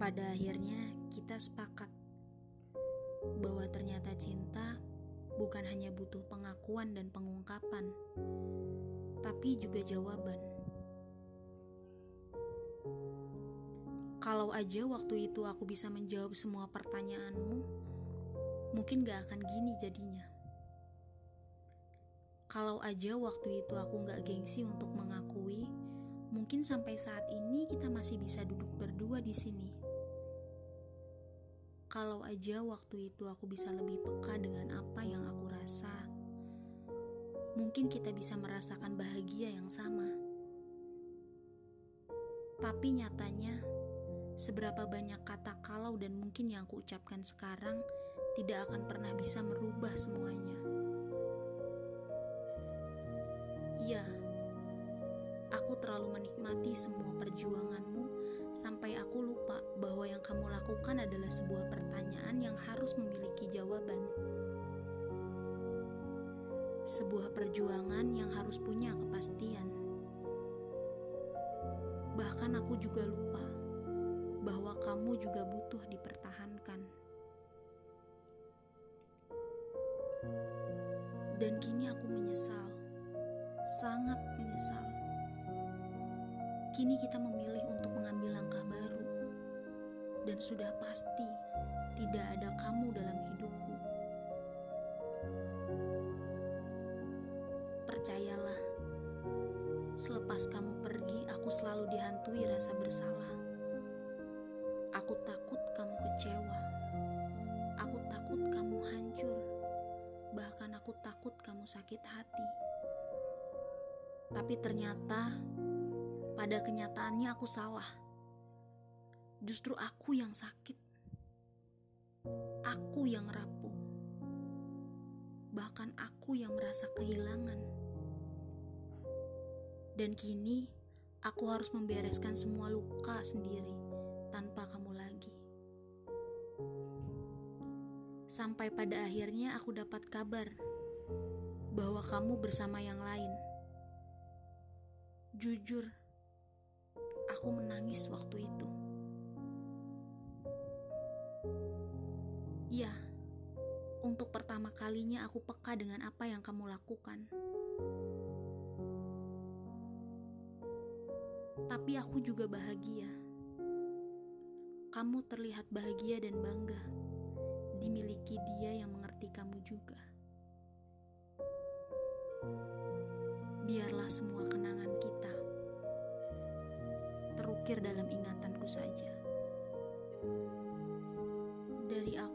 Pada akhirnya, kita sepakat bahwa ternyata cinta bukan hanya butuh pengakuan dan pengungkapan, tapi juga jawaban. Kalau aja waktu itu aku bisa menjawab semua pertanyaanmu, mungkin gak akan gini jadinya. Kalau aja waktu itu aku gak gengsi untuk mengakui, mungkin sampai saat ini kita masih bisa duduk berdua di sini. Kalau aja waktu itu aku bisa lebih peka dengan apa yang aku rasa, mungkin kita bisa merasakan bahagia yang sama. Tapi nyatanya, seberapa banyak kata kalau dan mungkin yang aku ucapkan sekarang tidak akan pernah bisa merubah semuanya. Iya, aku terlalu menikmati semua perjuanganmu sampai aku lupa bahwa yang kamu lakukan adalah sebuah harus memiliki jawaban. Sebuah perjuangan yang harus punya kepastian. Bahkan aku juga lupa bahwa kamu juga butuh dipertahankan. Dan kini aku menyesal, sangat menyesal Kini kita memilih untuk mengambil langkah baru, dan sudah pasti tidak ada kamu dalam hidupku. Percayalah, selepas kamu pergi, aku selalu dihantui rasa bersalah. Aku takut kamu kecewa, aku takut kamu hancur, bahkan aku takut kamu sakit hati. Tapi ternyata pada kenyataannya aku salah. Justru aku yang sakit. Aku yang rapuh. Bahkan aku yang merasa kehilangan. Dan kini aku harus membereskan semua luka sendiri tanpa kamu lagi. Sampai pada akhirnya aku dapat kabar bahwa kamu bersama yang lain. Jujur, Aku menangis waktu itu. untuk pertama kalinya aku peka dengan apa yang kamu lakukan. Tapi aku juga bahagia. Kamu terlihat bahagia dan bangga dimiliki dia yang mengerti kamu juga. Biarlah semua kenangan kita terukir dalam ingatanku saja. Dari aku